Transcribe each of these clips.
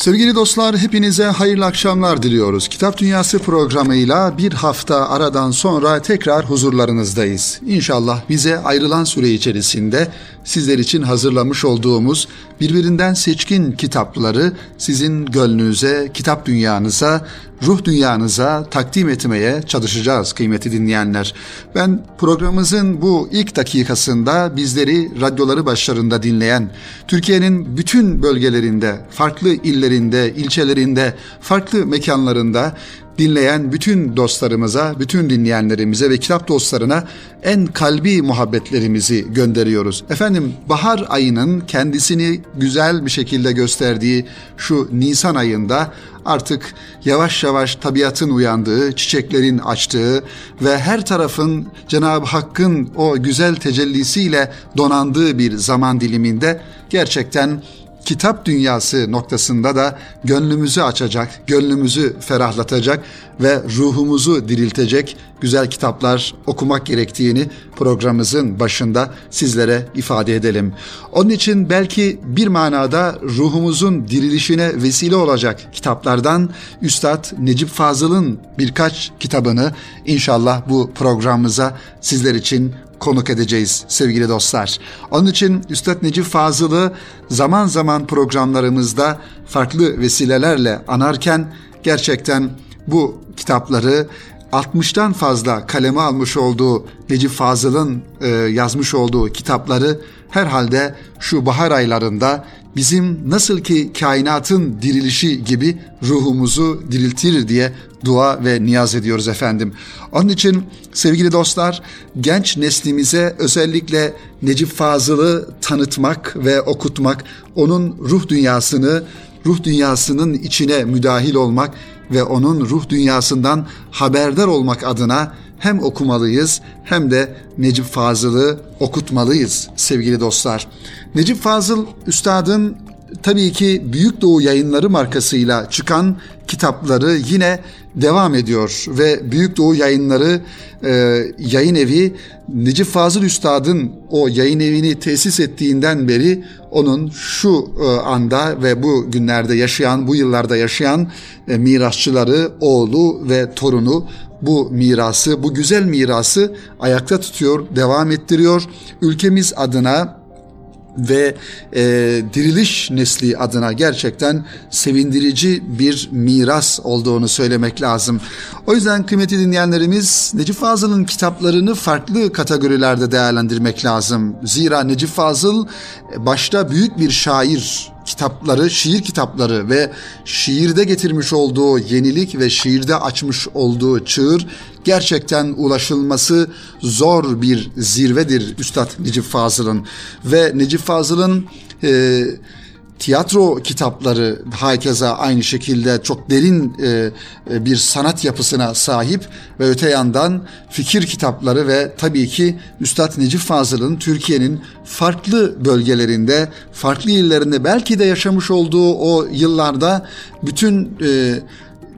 Sevgili dostlar hepinize hayırlı akşamlar diliyoruz. Kitap Dünyası programıyla bir hafta aradan sonra tekrar huzurlarınızdayız. İnşallah bize ayrılan süre içerisinde sizler için hazırlamış olduğumuz birbirinden seçkin kitapları sizin gönlünüze, kitap dünyanıza, ruh dünyanıza takdim etmeye çalışacağız kıymeti dinleyenler. Ben programımızın bu ilk dakikasında bizleri radyoları başlarında dinleyen, Türkiye'nin bütün bölgelerinde, farklı illerinde, ilçelerinde, farklı mekanlarında dinleyen bütün dostlarımıza, bütün dinleyenlerimize ve kitap dostlarına en kalbi muhabbetlerimizi gönderiyoruz. Efendim bahar ayının kendisini güzel bir şekilde gösterdiği şu Nisan ayında artık yavaş yavaş tabiatın uyandığı, çiçeklerin açtığı ve her tarafın Cenab-ı Hakk'ın o güzel tecellisiyle donandığı bir zaman diliminde gerçekten kitap dünyası noktasında da gönlümüzü açacak, gönlümüzü ferahlatacak ve ruhumuzu diriltecek güzel kitaplar okumak gerektiğini programımızın başında sizlere ifade edelim. Onun için belki bir manada ruhumuzun dirilişine vesile olacak kitaplardan Üstad Necip Fazıl'ın birkaç kitabını inşallah bu programımıza sizler için konuk edeceğiz sevgili dostlar. Onun için Üstad Necip Fazıl'ı zaman zaman programlarımızda farklı vesilelerle anarken gerçekten bu kitapları 60'tan fazla kaleme almış olduğu Necip Fazıl'ın e, yazmış olduğu kitapları herhalde şu bahar aylarında bizim nasıl ki kainatın dirilişi gibi ruhumuzu diriltir diye dua ve niyaz ediyoruz efendim. Onun için sevgili dostlar genç neslimize özellikle Necip Fazıl'ı tanıtmak ve okutmak, onun ruh dünyasını, ruh dünyasının içine müdahil olmak ve onun ruh dünyasından haberdar olmak adına hem okumalıyız hem de Necip Fazıl'ı okutmalıyız sevgili dostlar. Necip Fazıl Üstad'ın tabii ki Büyük Doğu Yayınları markasıyla çıkan kitapları yine devam ediyor ve Büyük Doğu Yayınları e, yayın evi Necip Fazıl Üstad'ın o yayın evini tesis ettiğinden beri onun şu e, anda ve bu günlerde yaşayan, bu yıllarda yaşayan e, mirasçıları, oğlu ve torunu bu mirası, bu güzel mirası ayakta tutuyor, devam ettiriyor. Ülkemiz adına ve e, diriliş nesli adına gerçekten sevindirici bir miras olduğunu söylemek lazım. O yüzden kıymetli dinleyenlerimiz Necip Fazıl'ın kitaplarını farklı kategorilerde değerlendirmek lazım. Zira Necip Fazıl başta büyük bir şair kitapları, şiir kitapları ve şiirde getirmiş olduğu yenilik ve şiirde açmış olduğu çığır gerçekten ulaşılması zor bir zirvedir Üstad Necip Fazıl'ın. Ve Necip Fazıl'ın e, tiyatro kitapları herkese aynı şekilde çok derin e, e, bir sanat yapısına sahip ve öte yandan fikir kitapları ve tabii ki Üstad Necip Fazıl'ın Türkiye'nin farklı bölgelerinde, farklı illerinde belki de yaşamış olduğu o yıllarda bütün e,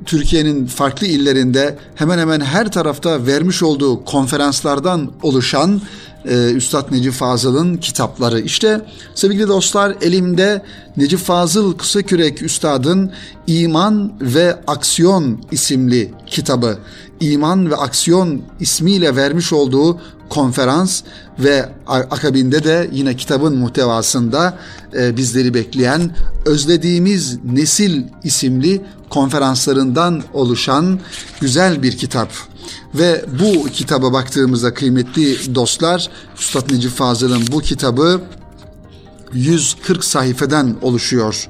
Türkiye'nin farklı illerinde hemen hemen her tarafta vermiş olduğu konferanslardan oluşan e, Üstad Necip Fazıl'ın kitapları. İşte sevgili dostlar elimde Necip Fazıl Kısakürek Üstad'ın İman ve Aksiyon isimli kitabı. İman ve Aksiyon ismiyle vermiş olduğu konferans ve akabinde de yine kitabın muhtevasında e, bizleri bekleyen Özlediğimiz Nesil isimli konferanslarından oluşan güzel bir kitap. Ve bu kitaba baktığımızda kıymetli dostlar, Üstad Necip Fazıl'ın bu kitabı 140 sayfeden oluşuyor.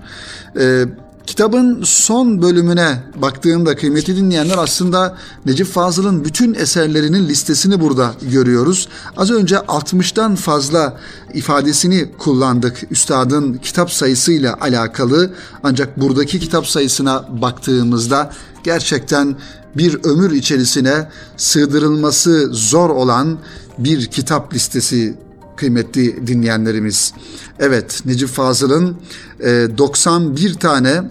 Ee, Kitabın son bölümüne baktığımda kıymetli dinleyenler aslında Necip Fazıl'ın bütün eserlerinin listesini burada görüyoruz. Az önce 60'tan fazla ifadesini kullandık üstadın kitap sayısıyla alakalı. Ancak buradaki kitap sayısına baktığımızda gerçekten bir ömür içerisine sığdırılması zor olan bir kitap listesi kıymetli dinleyenlerimiz. Evet Necip Fazıl'ın 91 e, tane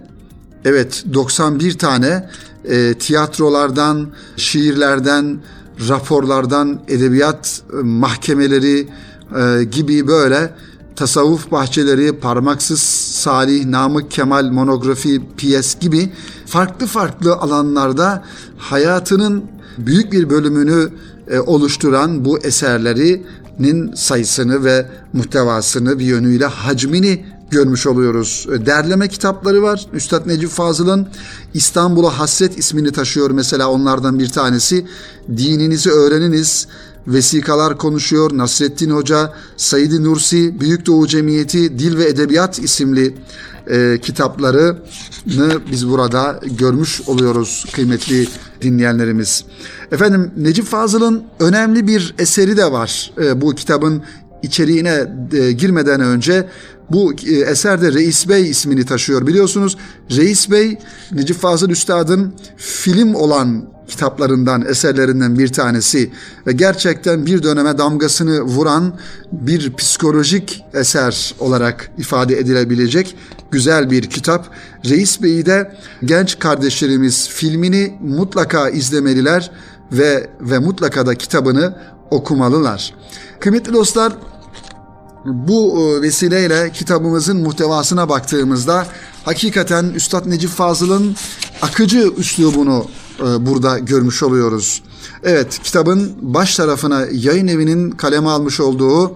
evet 91 tane e, tiyatrolardan, şiirlerden, raporlardan, edebiyat e, mahkemeleri gibi böyle tasavvuf bahçeleri, parmaksız Salih, Namık Kemal monografi, piyes gibi farklı farklı alanlarda hayatının büyük bir bölümünü oluşturan bu eserlerinin sayısını ve muhtevasını bir yönüyle hacmini görmüş oluyoruz. E, derleme kitapları var. Üstad Necip Fazıl'ın İstanbul'a Hasret ismini taşıyor mesela onlardan bir tanesi. Dininizi öğreniniz. Vesikalar konuşuyor. Nasrettin Hoca, Said Nursi, Büyük Doğu Cemiyeti Dil ve Edebiyat isimli e, kitaplarını biz burada görmüş oluyoruz kıymetli dinleyenlerimiz. Efendim Necip Fazıl'ın önemli bir eseri de var e, bu kitabın içeriğine e, girmeden önce bu e, eserde Reis Bey ismini taşıyor. Biliyorsunuz Reis Bey Necip Fazıl Üstad'ın film olan kitaplarından, eserlerinden bir tanesi ve gerçekten bir döneme damgasını vuran bir psikolojik eser olarak ifade edilebilecek güzel bir kitap. Reis Bey'i de genç kardeşlerimiz filmini mutlaka izlemeliler ve ve mutlaka da kitabını okumalılar. Kıymetli dostlar, bu e, vesileyle kitabımızın muhtevasına baktığımızda hakikaten Üstad Necip Fazıl'ın akıcı üslubunu burada görmüş oluyoruz. Evet kitabın baş tarafına yayın evinin kaleme almış olduğu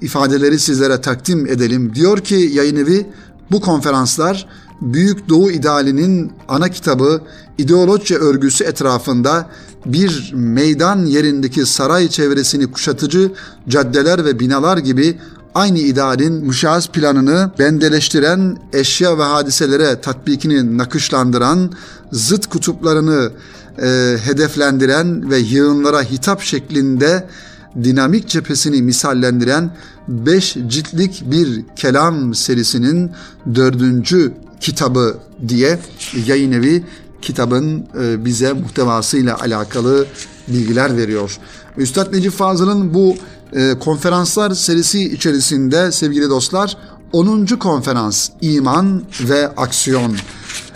ifadeleri sizlere takdim edelim. Diyor ki yayın evi bu konferanslar Büyük Doğu idealinin ana kitabı ideoloji örgüsü etrafında bir meydan yerindeki saray çevresini kuşatıcı caddeler ve binalar gibi aynı idealin müşahhas planını bendeleştiren, eşya ve hadiselere tatbikini nakışlandıran, zıt kutuplarını e, hedeflendiren ve yığınlara hitap şeklinde dinamik cephesini misallendiren beş ciltlik bir kelam serisinin dördüncü kitabı diye yayın evi kitabın e, bize muhtevasıyla alakalı bilgiler veriyor. Üstad Necip Fazıl'ın bu e, konferanslar serisi içerisinde sevgili dostlar 10. konferans İman ve Aksiyon.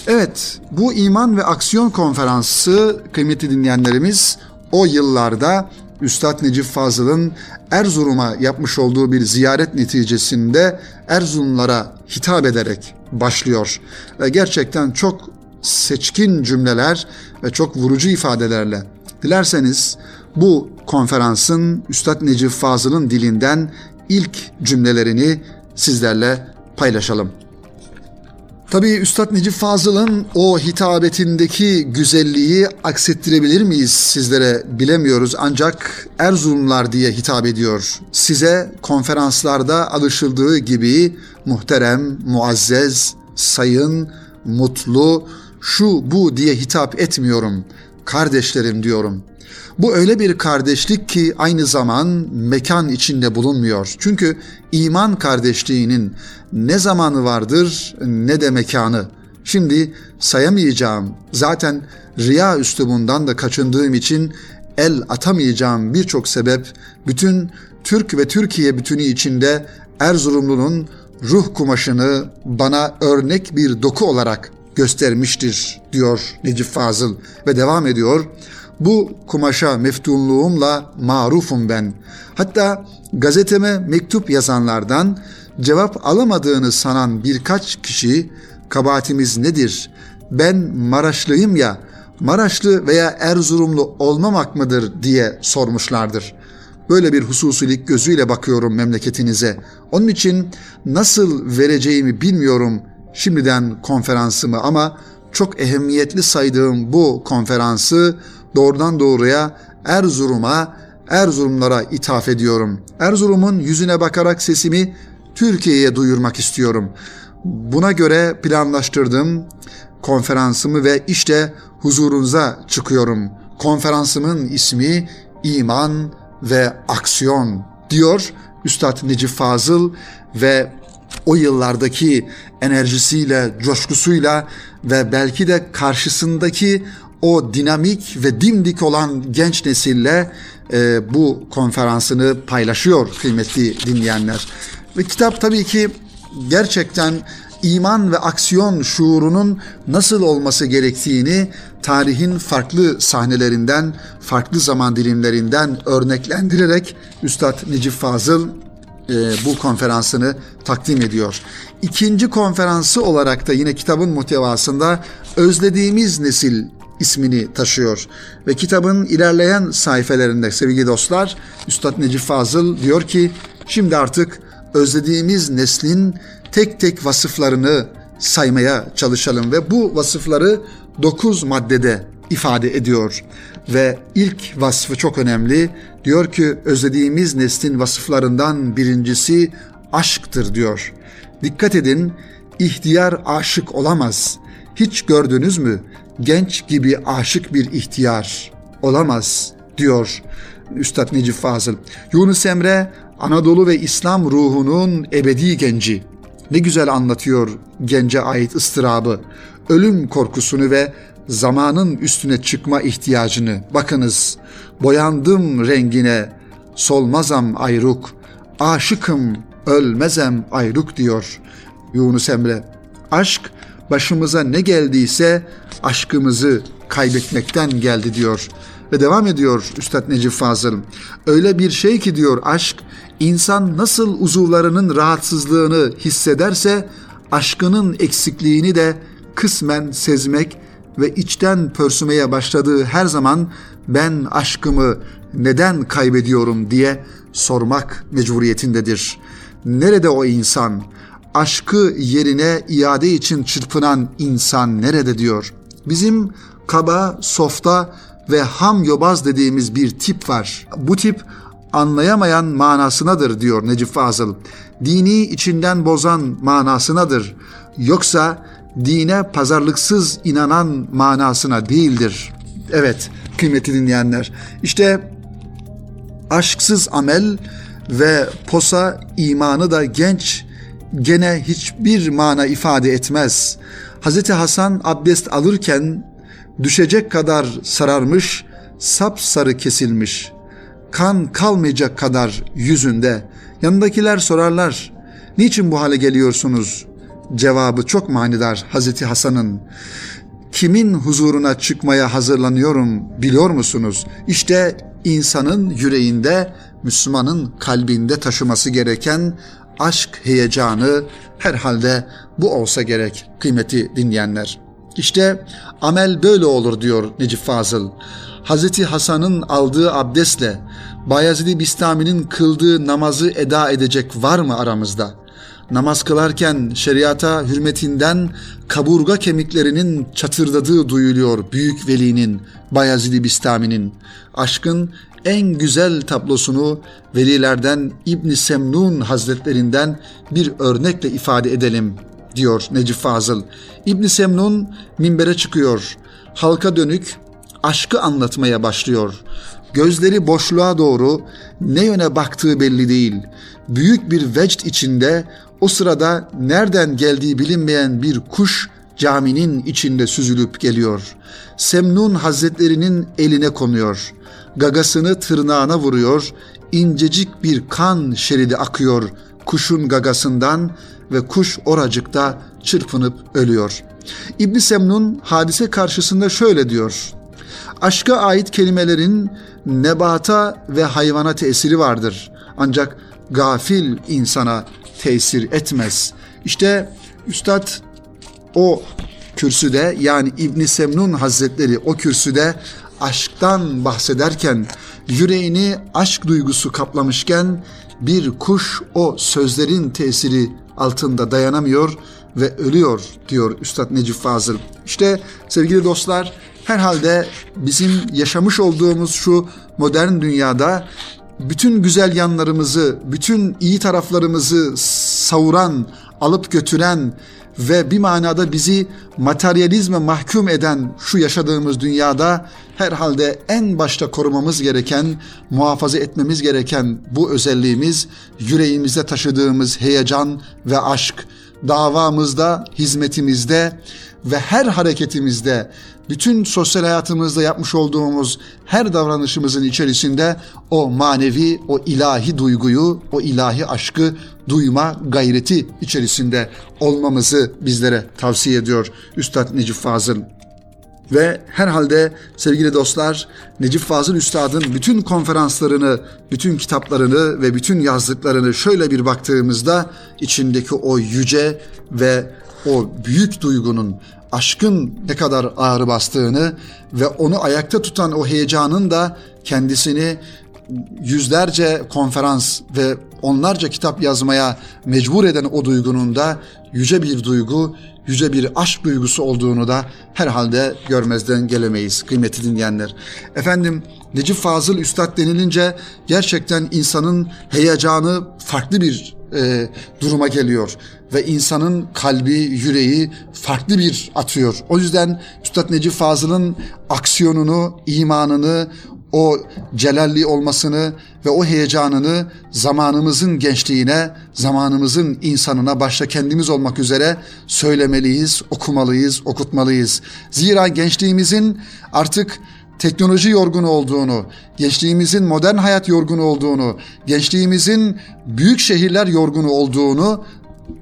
Evet bu İman ve Aksiyon konferansı kıymetli dinleyenlerimiz o yıllarda Üstad Necip Fazıl'ın Erzurum'a yapmış olduğu bir ziyaret neticesinde Erzurumlara hitap ederek başlıyor. Ve gerçekten çok seçkin cümleler ve çok vurucu ifadelerle. Dilerseniz bu konferansın Üstad Necip Fazıl'ın dilinden ilk cümlelerini sizlerle paylaşalım. Tabii Üstad Necip Fazıl'ın o hitabetindeki güzelliği aksettirebilir miyiz sizlere bilemiyoruz ancak Erzurumlar diye hitap ediyor. Size konferanslarda alışıldığı gibi muhterem, muazzez, sayın, mutlu, şu bu diye hitap etmiyorum. Kardeşlerim diyorum. Bu öyle bir kardeşlik ki aynı zaman mekan içinde bulunmuyor. Çünkü iman kardeşliğinin ne zamanı vardır ne de mekanı. Şimdi sayamayacağım. Zaten riya üslubundan da kaçındığım için el atamayacağım birçok sebep bütün Türk ve Türkiye bütünü içinde Erzurumlu'nun ruh kumaşını bana örnek bir doku olarak göstermiştir diyor Necip Fazıl ve devam ediyor. Bu kumaşa meftunluğumla marufum ben. Hatta gazeteme mektup yazanlardan cevap alamadığını sanan birkaç kişi kabahatimiz nedir? Ben Maraşlıyım ya, Maraşlı veya Erzurumlu olmamak mıdır diye sormuşlardır. Böyle bir hususilik gözüyle bakıyorum memleketinize. Onun için nasıl vereceğimi bilmiyorum şimdiden konferansımı ama çok ehemmiyetli saydığım bu konferansı doğrudan doğruya Erzurum'a, Erzurumlara ithaf ediyorum. Erzurum'un yüzüne bakarak sesimi Türkiye'ye duyurmak istiyorum. Buna göre planlaştırdım konferansımı ve işte huzurunuza çıkıyorum. Konferansımın ismi İman ve Aksiyon diyor Üstad Necip Fazıl ve o yıllardaki enerjisiyle, coşkusuyla ve belki de karşısındaki o dinamik ve dimdik olan genç nesille e, bu konferansını paylaşıyor kıymetli dinleyenler. Ve kitap tabii ki gerçekten iman ve aksiyon şuurunun nasıl olması gerektiğini tarihin farklı sahnelerinden, farklı zaman dilimlerinden örneklendirerek Üstad Necip Fazıl e, bu konferansını takdim ediyor. ikinci konferansı olarak da yine kitabın muhtevasında Özlediğimiz Nesil ismini taşıyor. Ve kitabın ilerleyen sayfelerinde sevgili dostlar Üstad Necip Fazıl diyor ki şimdi artık özlediğimiz neslin tek tek vasıflarını saymaya çalışalım ve bu vasıfları dokuz maddede ifade ediyor. Ve ilk vasfı çok önemli. Diyor ki özlediğimiz neslin vasıflarından birincisi aşktır diyor. Dikkat edin ihtiyar aşık olamaz. Hiç gördünüz mü? Genç gibi aşık bir ihtiyar olamaz diyor Üstad Necip Fazıl. Yunus Emre Anadolu ve İslam ruhunun ebedi genci. Ne güzel anlatıyor gence ait ıstırabı, ölüm korkusunu ve zamanın üstüne çıkma ihtiyacını. Bakınız, boyandım rengine, solmazam ayruk, aşıkım, ölmezem ayruk diyor Yunus Emre. Aşk başımıza ne geldiyse aşkımızı kaybetmekten geldi diyor. Ve devam ediyor Üstad Necip Fazıl. Öyle bir şey ki diyor aşk, insan nasıl uzuvlarının rahatsızlığını hissederse aşkının eksikliğini de kısmen sezmek ve içten pörsümeye başladığı her zaman ben aşkımı neden kaybediyorum diye sormak mecburiyetindedir. Nerede o insan? Aşkı yerine iade için çırpınan insan nerede diyor. Bizim kaba, softa ve ham yobaz dediğimiz bir tip var. Bu tip anlayamayan manasınadır diyor Necip Fazıl. Dini içinden bozan manasınadır. Yoksa dine pazarlıksız inanan manasına değildir. Evet kıymetli dinleyenler. İşte aşksız amel ve posa imanı da genç gene hiçbir mana ifade etmez. Hz. Hasan abdest alırken düşecek kadar sararmış, sapsarı kesilmiş. Kan kalmayacak kadar yüzünde. Yanındakiler sorarlar. Niçin bu hale geliyorsunuz? Cevabı çok manidar Hazreti Hasan'ın. Kimin huzuruna çıkmaya hazırlanıyorum biliyor musunuz? İşte insanın yüreğinde, Müslümanın kalbinde taşıması gereken aşk heyecanı herhalde bu olsa gerek kıymeti dinleyenler. İşte amel böyle olur diyor Necip Fazıl. Hazreti Hasan'ın aldığı abdestle Bayezid-i Bistami'nin kıldığı namazı eda edecek var mı aramızda? Namaz kılarken şeriata hürmetinden kaburga kemiklerinin çatırdadığı duyuluyor büyük velinin, Bayezid-i Bistami'nin. Aşkın en güzel tablosunu velilerden İbn Semnun Hazretlerinden bir örnekle ifade edelim diyor Necip Fazıl. İbn Semnun minbere çıkıyor. Halka dönük aşkı anlatmaya başlıyor. Gözleri boşluğa doğru ne yöne baktığı belli değil. Büyük bir vecd içinde o sırada nereden geldiği bilinmeyen bir kuş caminin içinde süzülüp geliyor. Semnun Hazretlerinin eline konuyor. Gagasını tırnağına vuruyor. İncecik bir kan şeridi akıyor kuşun gagasından ve kuş oracıkta çırpınıp ölüyor. İbn Semnun hadise karşısında şöyle diyor. Aşka ait kelimelerin nebata ve hayvana tesiri vardır. Ancak gafil insana tesir etmez. İşte Üstad o kürsüde yani İbn Semnun Hazretleri o kürsüde aşktan bahsederken yüreğini aşk duygusu kaplamışken bir kuş o sözlerin tesiri altında dayanamıyor ve ölüyor diyor Üstad Necip Fazıl. İşte sevgili dostlar herhalde bizim yaşamış olduğumuz şu modern dünyada bütün güzel yanlarımızı, bütün iyi taraflarımızı savuran, alıp götüren ve bir manada bizi materyalizme mahkum eden şu yaşadığımız dünyada herhalde en başta korumamız gereken, muhafaza etmemiz gereken bu özelliğimiz yüreğimizde taşıdığımız heyecan ve aşk, davamızda, hizmetimizde ve her hareketimizde bütün sosyal hayatımızda yapmış olduğumuz her davranışımızın içerisinde o manevi, o ilahi duyguyu, o ilahi aşkı duyma gayreti içerisinde olmamızı bizlere tavsiye ediyor Üstad Necip Fazıl. Ve herhalde sevgili dostlar Necip Fazıl Üstad'ın bütün konferanslarını, bütün kitaplarını ve bütün yazdıklarını şöyle bir baktığımızda içindeki o yüce ve o büyük duygunun aşkın ne kadar ağrı bastığını ve onu ayakta tutan o heyecanın da kendisini yüzlerce konferans ve onlarca kitap yazmaya mecbur eden o duygunun da yüce bir duygu, yüce bir aşk duygusu olduğunu da herhalde görmezden gelemeyiz kıymetli dinleyenler. Efendim Necip Fazıl Üstad denilince gerçekten insanın heyecanı farklı bir e, duruma geliyor ve insanın kalbi, yüreği farklı bir atıyor. O yüzden Üstad Necip Fazıl'ın aksiyonunu, imanını, o celalli olmasını ve o heyecanını zamanımızın gençliğine, zamanımızın insanına başta kendimiz olmak üzere söylemeliyiz, okumalıyız, okutmalıyız. Zira gençliğimizin artık teknoloji yorgunu olduğunu, gençliğimizin modern hayat yorgunu olduğunu, gençliğimizin büyük şehirler yorgunu olduğunu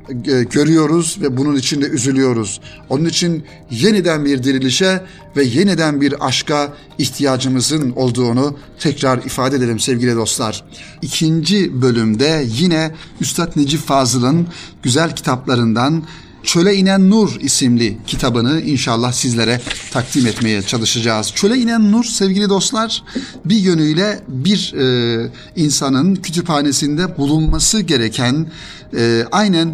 e, görüyoruz ve bunun için de üzülüyoruz. Onun için yeniden bir dirilişe ve yeniden bir aşka ihtiyacımızın olduğunu tekrar ifade edelim sevgili dostlar. İkinci bölümde yine Üstad Necip Fazıl'ın güzel kitaplarından Çöle İnen Nur isimli kitabını inşallah sizlere takdim etmeye çalışacağız. Çöle İnen Nur sevgili dostlar bir yönüyle bir e, insanın kütüphanesinde bulunması gereken e, aynen e,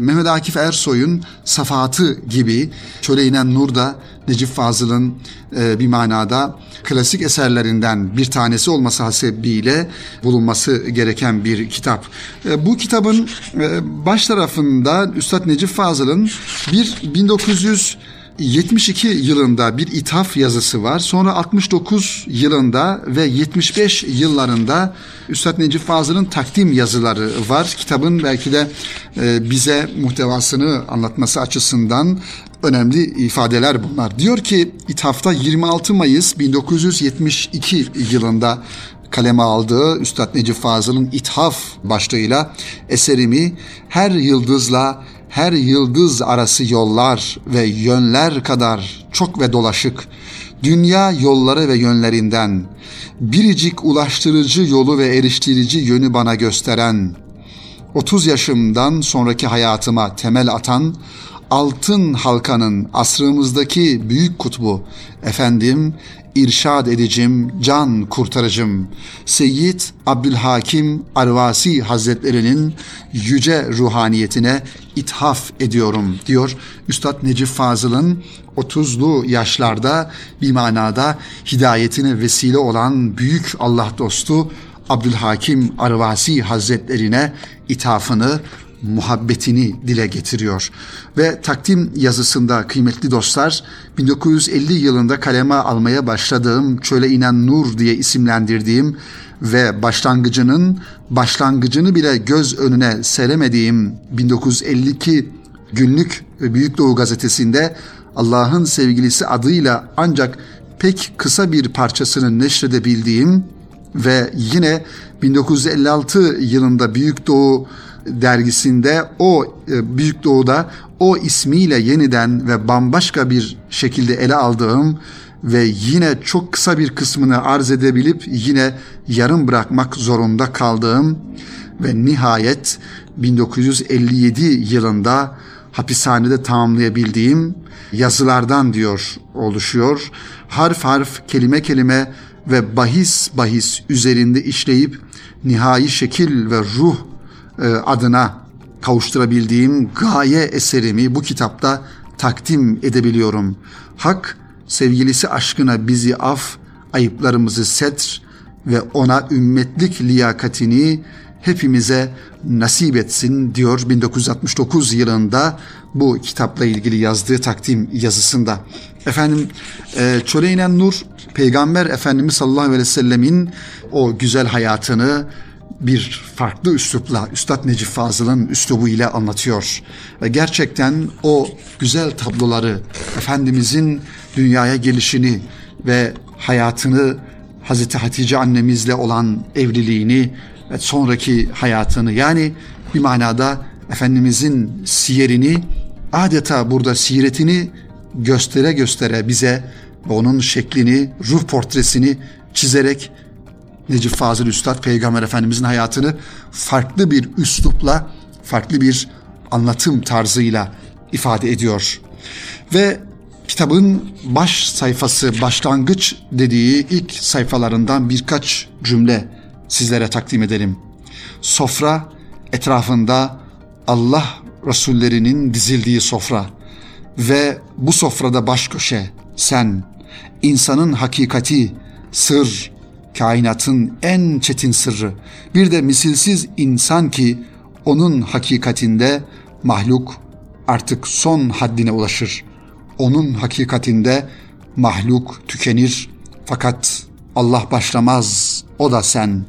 Mehmet Akif Ersoy'un Safahatı gibi Çöle İnen Nur da Necip Fazıl'ın e, bir manada klasik eserlerinden bir tanesi olması hasebiyle bulunması gereken bir kitap. E, bu kitabın e, baş tarafında Üstad Necip Fazıl'ın bir 1900 72 yılında bir ithaf yazısı var. Sonra 69 yılında ve 75 yıllarında Üstad Necip Fazıl'ın takdim yazıları var. Kitabın belki de e, bize muhtevasını anlatması açısından önemli ifadeler bunlar. Diyor ki ithafta 26 Mayıs 1972 yılında kaleme aldığı Üstad Necip Fazıl'ın ithaf başlığıyla eserimi her yıldızla her yıldız arası yollar ve yönler kadar çok ve dolaşık, dünya yolları ve yönlerinden, biricik ulaştırıcı yolu ve eriştirici yönü bana gösteren, 30 yaşımdan sonraki hayatıma temel atan, altın halkanın asrımızdaki büyük kutbu, efendim irşad edicim, can kurtarıcım, Seyyid Abdülhakim Arvasi Hazretlerinin yüce ruhaniyetine ithaf ediyorum diyor Üstad Necip Fazıl'ın 30'lu yaşlarda bir manada hidayetine vesile olan büyük Allah dostu Abdülhakim Arvasi Hazretlerine ithafını muhabbetini dile getiriyor. Ve takdim yazısında kıymetli dostlar 1950 yılında kaleme almaya başladığım Çöle inen Nur diye isimlendirdiğim ve başlangıcının başlangıcını bile göz önüne seremediğim 1952 günlük Büyük Doğu gazetesinde Allah'ın sevgilisi adıyla ancak pek kısa bir parçasını neşredebildiğim ve yine 1956 yılında Büyük Doğu dergisinde o e, Büyük Doğu'da o ismiyle yeniden ve bambaşka bir şekilde ele aldığım ve yine çok kısa bir kısmını arz edebilip yine yarım bırakmak zorunda kaldığım ve nihayet 1957 yılında hapishanede tamamlayabildiğim yazılardan diyor oluşuyor. Harf harf, kelime kelime ve bahis bahis üzerinde işleyip nihai şekil ve ruh adına kavuşturabildiğim gaye eserimi bu kitapta takdim edebiliyorum. Hak sevgilisi aşkına bizi af, ayıplarımızı setr ve ona ümmetlik liyakatini hepimize nasip etsin diyor 1969 yılında bu kitapla ilgili yazdığı takdim yazısında. Efendim e, Çöleynen Nur Peygamber Efendimiz sallallahu aleyhi ve sellemin o güzel hayatını bir farklı üslupla Üstad Necip Fazıl'ın üslubu ile anlatıyor. Ve gerçekten o güzel tabloları Efendimizin dünyaya gelişini ve hayatını Hazreti Hatice annemizle olan evliliğini ve sonraki hayatını yani bir manada Efendimizin siyerini adeta burada siretini göstere göstere bize onun şeklini, ruh portresini çizerek Necip Fazıl Üstad Peygamber Efendimizin hayatını farklı bir üslupla, farklı bir anlatım tarzıyla ifade ediyor. Ve kitabın baş sayfası, başlangıç dediği ilk sayfalarından birkaç cümle sizlere takdim edelim. Sofra etrafında Allah Resullerinin dizildiği sofra ve bu sofrada baş köşe sen, insanın hakikati, sır, kainatın en çetin sırrı, bir de misilsiz insan ki onun hakikatinde mahluk artık son haddine ulaşır. Onun hakikatinde mahluk tükenir fakat Allah başlamaz o da sen.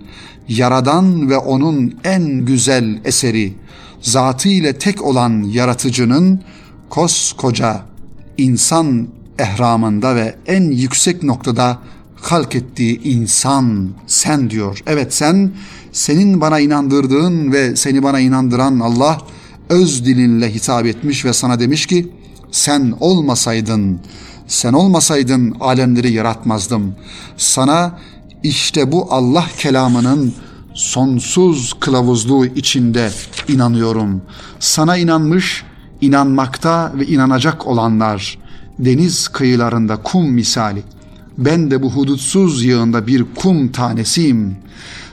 Yaradan ve onun en güzel eseri, zatı ile tek olan yaratıcının koskoca insan ehramında ve en yüksek noktada halk ettiği insan sen diyor. Evet sen, senin bana inandırdığın ve seni bana inandıran Allah öz dilinle hitap etmiş ve sana demiş ki sen olmasaydın, sen olmasaydın alemleri yaratmazdım. Sana işte bu Allah kelamının sonsuz kılavuzluğu içinde inanıyorum. Sana inanmış, inanmakta ve inanacak olanlar deniz kıyılarında kum misali. Ben de bu hudutsuz yığında bir kum tanesiyim.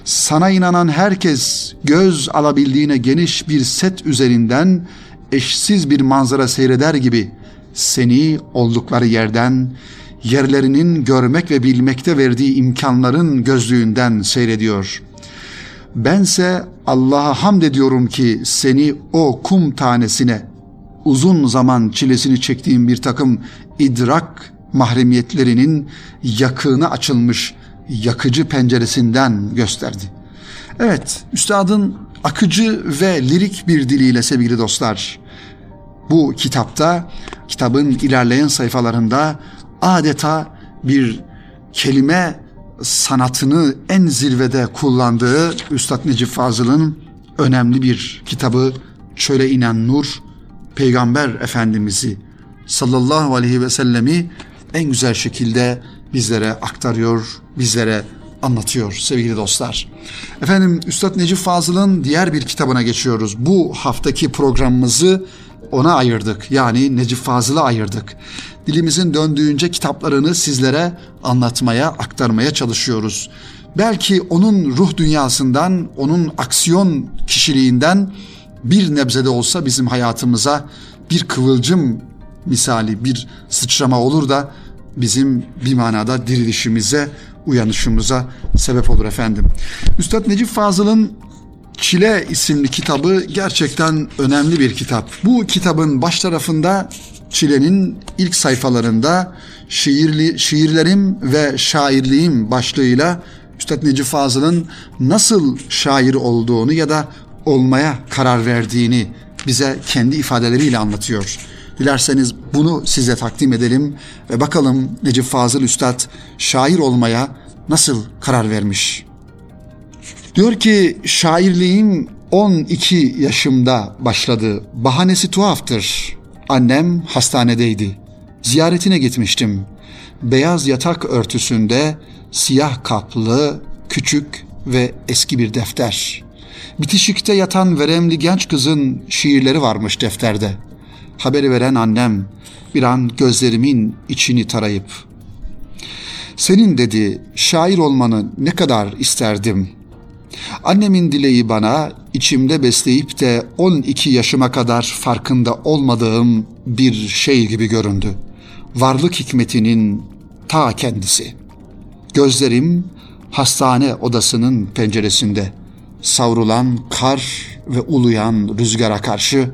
Sana inanan herkes göz alabildiğine geniş bir set üzerinden eşsiz bir manzara seyreder gibi seni oldukları yerden, yerlerinin görmek ve bilmekte verdiği imkanların gözlüğünden seyrediyor. Bense Allah'a hamd ediyorum ki seni o kum tanesine uzun zaman çilesini çektiğim bir takım idrak mahremiyetlerinin yakını açılmış yakıcı penceresinden gösterdi. Evet, üstadın akıcı ve lirik bir diliyle sevgili dostlar, bu kitapta, kitabın ilerleyen sayfalarında adeta bir kelime sanatını en zirvede kullandığı Üstad Necip Fazıl'ın önemli bir kitabı Çöle inen Nur, Peygamber Efendimiz'i sallallahu aleyhi ve sellemi en güzel şekilde bizlere aktarıyor, bizlere anlatıyor sevgili dostlar. Efendim Üstad Necip Fazıl'ın diğer bir kitabına geçiyoruz. Bu haftaki programımızı ona ayırdık. Yani Necip Fazıl'a ayırdık. Dilimizin döndüğünce kitaplarını sizlere anlatmaya, aktarmaya çalışıyoruz. Belki onun ruh dünyasından, onun aksiyon kişiliğinden bir nebzede olsa bizim hayatımıza bir kıvılcım misali bir sıçrama olur da bizim bir manada dirilişimize, uyanışımıza sebep olur efendim. Üstad Necip Fazıl'ın Çile isimli kitabı gerçekten önemli bir kitap. Bu kitabın baş tarafında Çile'nin ilk sayfalarında şiirli, şiirlerim ve şairliğim başlığıyla Üstad Necip Fazıl'ın nasıl şair olduğunu ya da olmaya karar verdiğini bize kendi ifadeleriyle anlatıyor. Dilerseniz bunu size takdim edelim ve bakalım Necip Fazıl Üstad şair olmaya nasıl karar vermiş. Diyor ki şairliğim 12 yaşımda başladı. Bahanesi tuhaftır. Annem hastanedeydi. Ziyaretine gitmiştim. Beyaz yatak örtüsünde siyah kaplı, küçük ve eski bir defter. Bitişikte yatan veremli genç kızın şiirleri varmış defterde. Haberi veren annem bir an gözlerimin içini tarayıp senin dedi şair olmanı ne kadar isterdim. Annemin dileği bana içimde besleyip de 12 yaşıma kadar farkında olmadığım bir şey gibi göründü. Varlık hikmetinin ta kendisi. Gözlerim hastane odasının penceresinde savrulan kar ve uluyan rüzgara karşı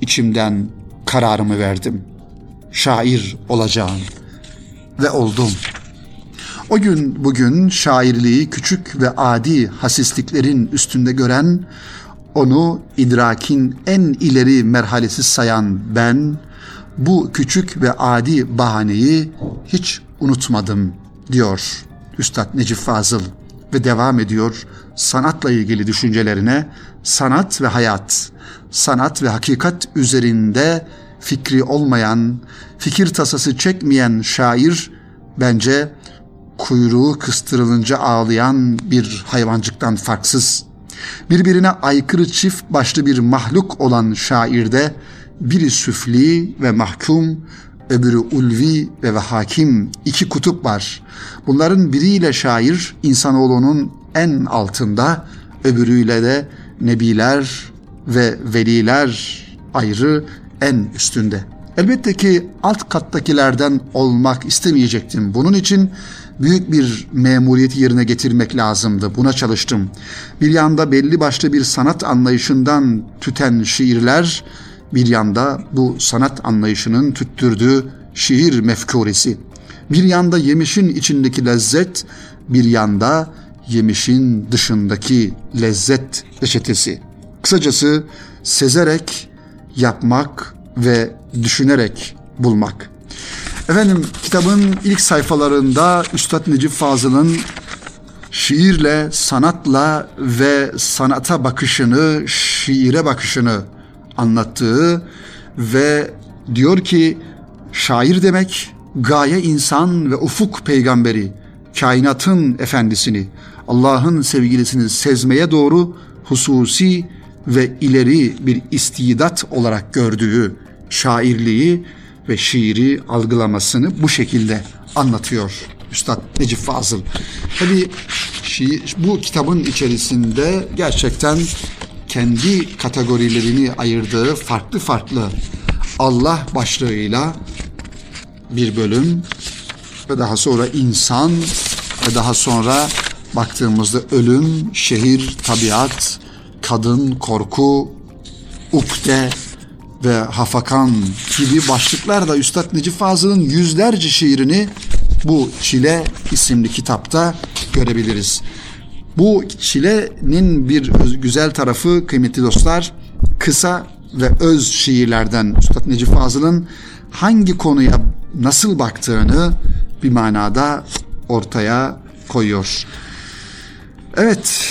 içimden kararımı verdim. Şair olacağım ve oldum. O gün bugün şairliği küçük ve adi hasisliklerin üstünde gören, onu idrakin en ileri merhalesi sayan ben, bu küçük ve adi bahaneyi hiç unutmadım diyor Üstad Necip Fazıl ve devam ediyor sanatla ilgili düşüncelerine sanat ve hayat, sanat ve hakikat üzerinde fikri olmayan, fikir tasası çekmeyen şair bence kuyruğu kıstırılınca ağlayan bir hayvancıktan farksız. Birbirine aykırı çift başlı bir mahluk olan şairde biri süfli ve mahkum, öbürü ulvi ve, ve hakim iki kutup var. Bunların biriyle şair insanoğlunun en altında, öbürüyle de nebiler ve veliler ayrı en üstünde. Elbette ki alt kattakilerden olmak istemeyecektim. Bunun için büyük bir memuriyeti yerine getirmek lazımdı. Buna çalıştım. Bir yanda belli başlı bir sanat anlayışından tüten şiirler, bir yanda bu sanat anlayışının tüttürdüğü şiir mefkuresi. Bir yanda yemişin içindeki lezzet, bir yanda yemişin dışındaki lezzet reçetesi. Kısacası sezerek yapmak ve düşünerek bulmak. Efendim kitabın ilk sayfalarında Üstad Necip Fazıl'ın şiirle, sanatla ve sanata bakışını, şiire bakışını anlattığı ve diyor ki şair demek gaye insan ve ufuk peygamberi, kainatın efendisini, Allah'ın sevgilisini sezmeye doğru hususi ve ileri bir istidat olarak gördüğü şairliği ve şiiri algılamasını bu şekilde anlatıyor Üstad Necip Fazıl. Tabi bu kitabın içerisinde gerçekten kendi kategorilerini ayırdığı farklı farklı Allah başlığıyla bir bölüm ve daha sonra insan ve daha sonra baktığımızda ölüm, şehir, tabiat, kadın, korku, ukde ve hafakan gibi başlıklarla Üstad Necip Fazıl'ın yüzlerce şiirini bu Çile isimli kitapta görebiliriz. Bu Çile'nin bir güzel tarafı kıymetli dostlar kısa ve öz şiirlerden Üstad Necip Fazıl'ın hangi konuya nasıl baktığını bir manada ortaya koyuyor. Evet,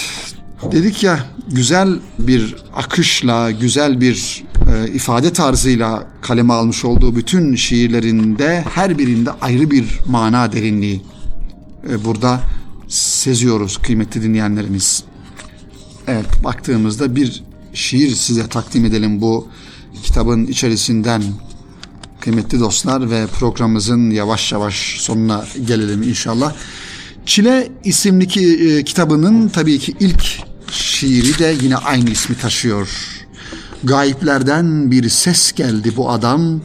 dedik ya güzel bir akışla, güzel bir e, ifade tarzıyla kaleme almış olduğu bütün şiirlerinde her birinde ayrı bir mana derinliği e, burada seziyoruz kıymetli dinleyenlerimiz. Evet, baktığımızda bir şiir size takdim edelim bu kitabın içerisinden kıymetli dostlar ve programımızın yavaş yavaş sonuna gelelim inşallah. Çile isimli ki, e, kitabının tabii ki ilk şiiri de yine aynı ismi taşıyor. Gayiplerden bir ses geldi bu adam,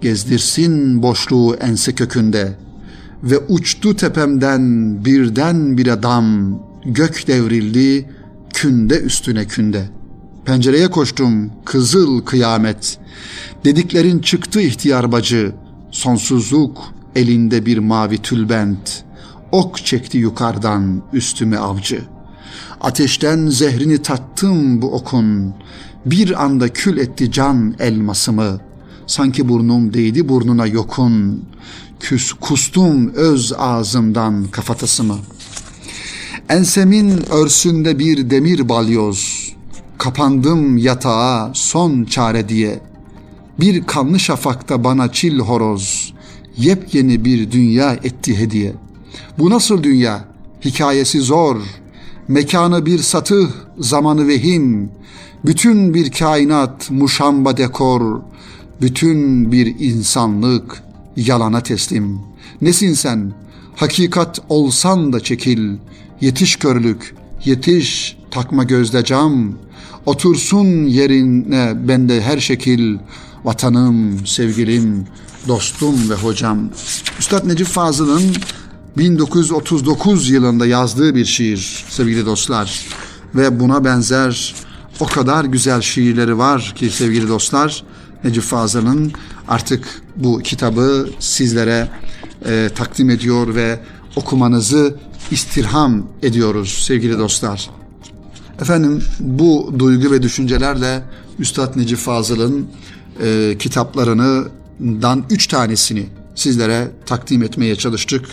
gezdirsin boşluğu ense kökünde. Ve uçtu tepemden birden bir adam, gök devrildi, künde üstüne künde. Pencereye koştum, kızıl kıyamet. Dediklerin çıktı ihtiyar bacı, sonsuzluk elinde bir mavi tülbent.'' Ok çekti yukarıdan üstüme avcı. Ateşten zehrini tattım bu okun. Bir anda kül etti can elmasımı. Sanki burnum değdi burnuna yokun. Küs kustum öz ağzımdan kafatasımı. Ensemin örsünde bir demir balyoz. Kapandım yatağa son çare diye. Bir kanlı şafakta bana çil horoz. Yepyeni bir dünya etti hediye.'' Bu nasıl dünya? Hikayesi zor. Mekanı bir satıh, zamanı vehim. Bütün bir kainat muşamba dekor. Bütün bir insanlık yalana teslim. Nesin sen? Hakikat olsan da çekil. Yetiş körlük, yetiş takma gözde cam. Otursun yerine bende her şekil. Vatanım, sevgilim, dostum ve hocam. Üstad Necip Fazıl'ın 1939 yılında yazdığı bir şiir sevgili dostlar. Ve buna benzer o kadar güzel şiirleri var ki sevgili dostlar. Necip Fazıl'ın artık bu kitabı sizlere e, takdim ediyor ve okumanızı istirham ediyoruz sevgili dostlar. Efendim bu duygu ve düşüncelerle Üstad Necip Fazıl'ın e, kitaplarından üç tanesini sizlere takdim etmeye çalıştık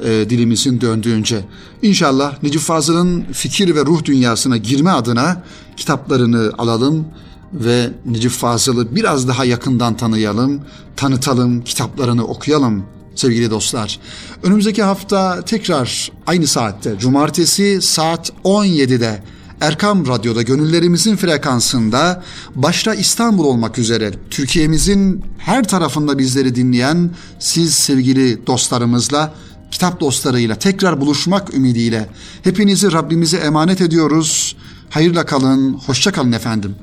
e, dilimizin döndüğünce. İnşallah Necip Fazıl'ın fikir ve ruh dünyasına girme adına kitaplarını alalım ve Necip Fazıl'ı biraz daha yakından tanıyalım, tanıtalım, kitaplarını okuyalım sevgili dostlar. Önümüzdeki hafta tekrar aynı saatte, cumartesi saat 17'de Erkam Radyo'da gönüllerimizin frekansında başta İstanbul olmak üzere Türkiye'mizin her tarafında bizleri dinleyen siz sevgili dostlarımızla kitap dostlarıyla tekrar buluşmak ümidiyle hepinizi Rabbimize emanet ediyoruz. Hayırla kalın, hoşça kalın efendim.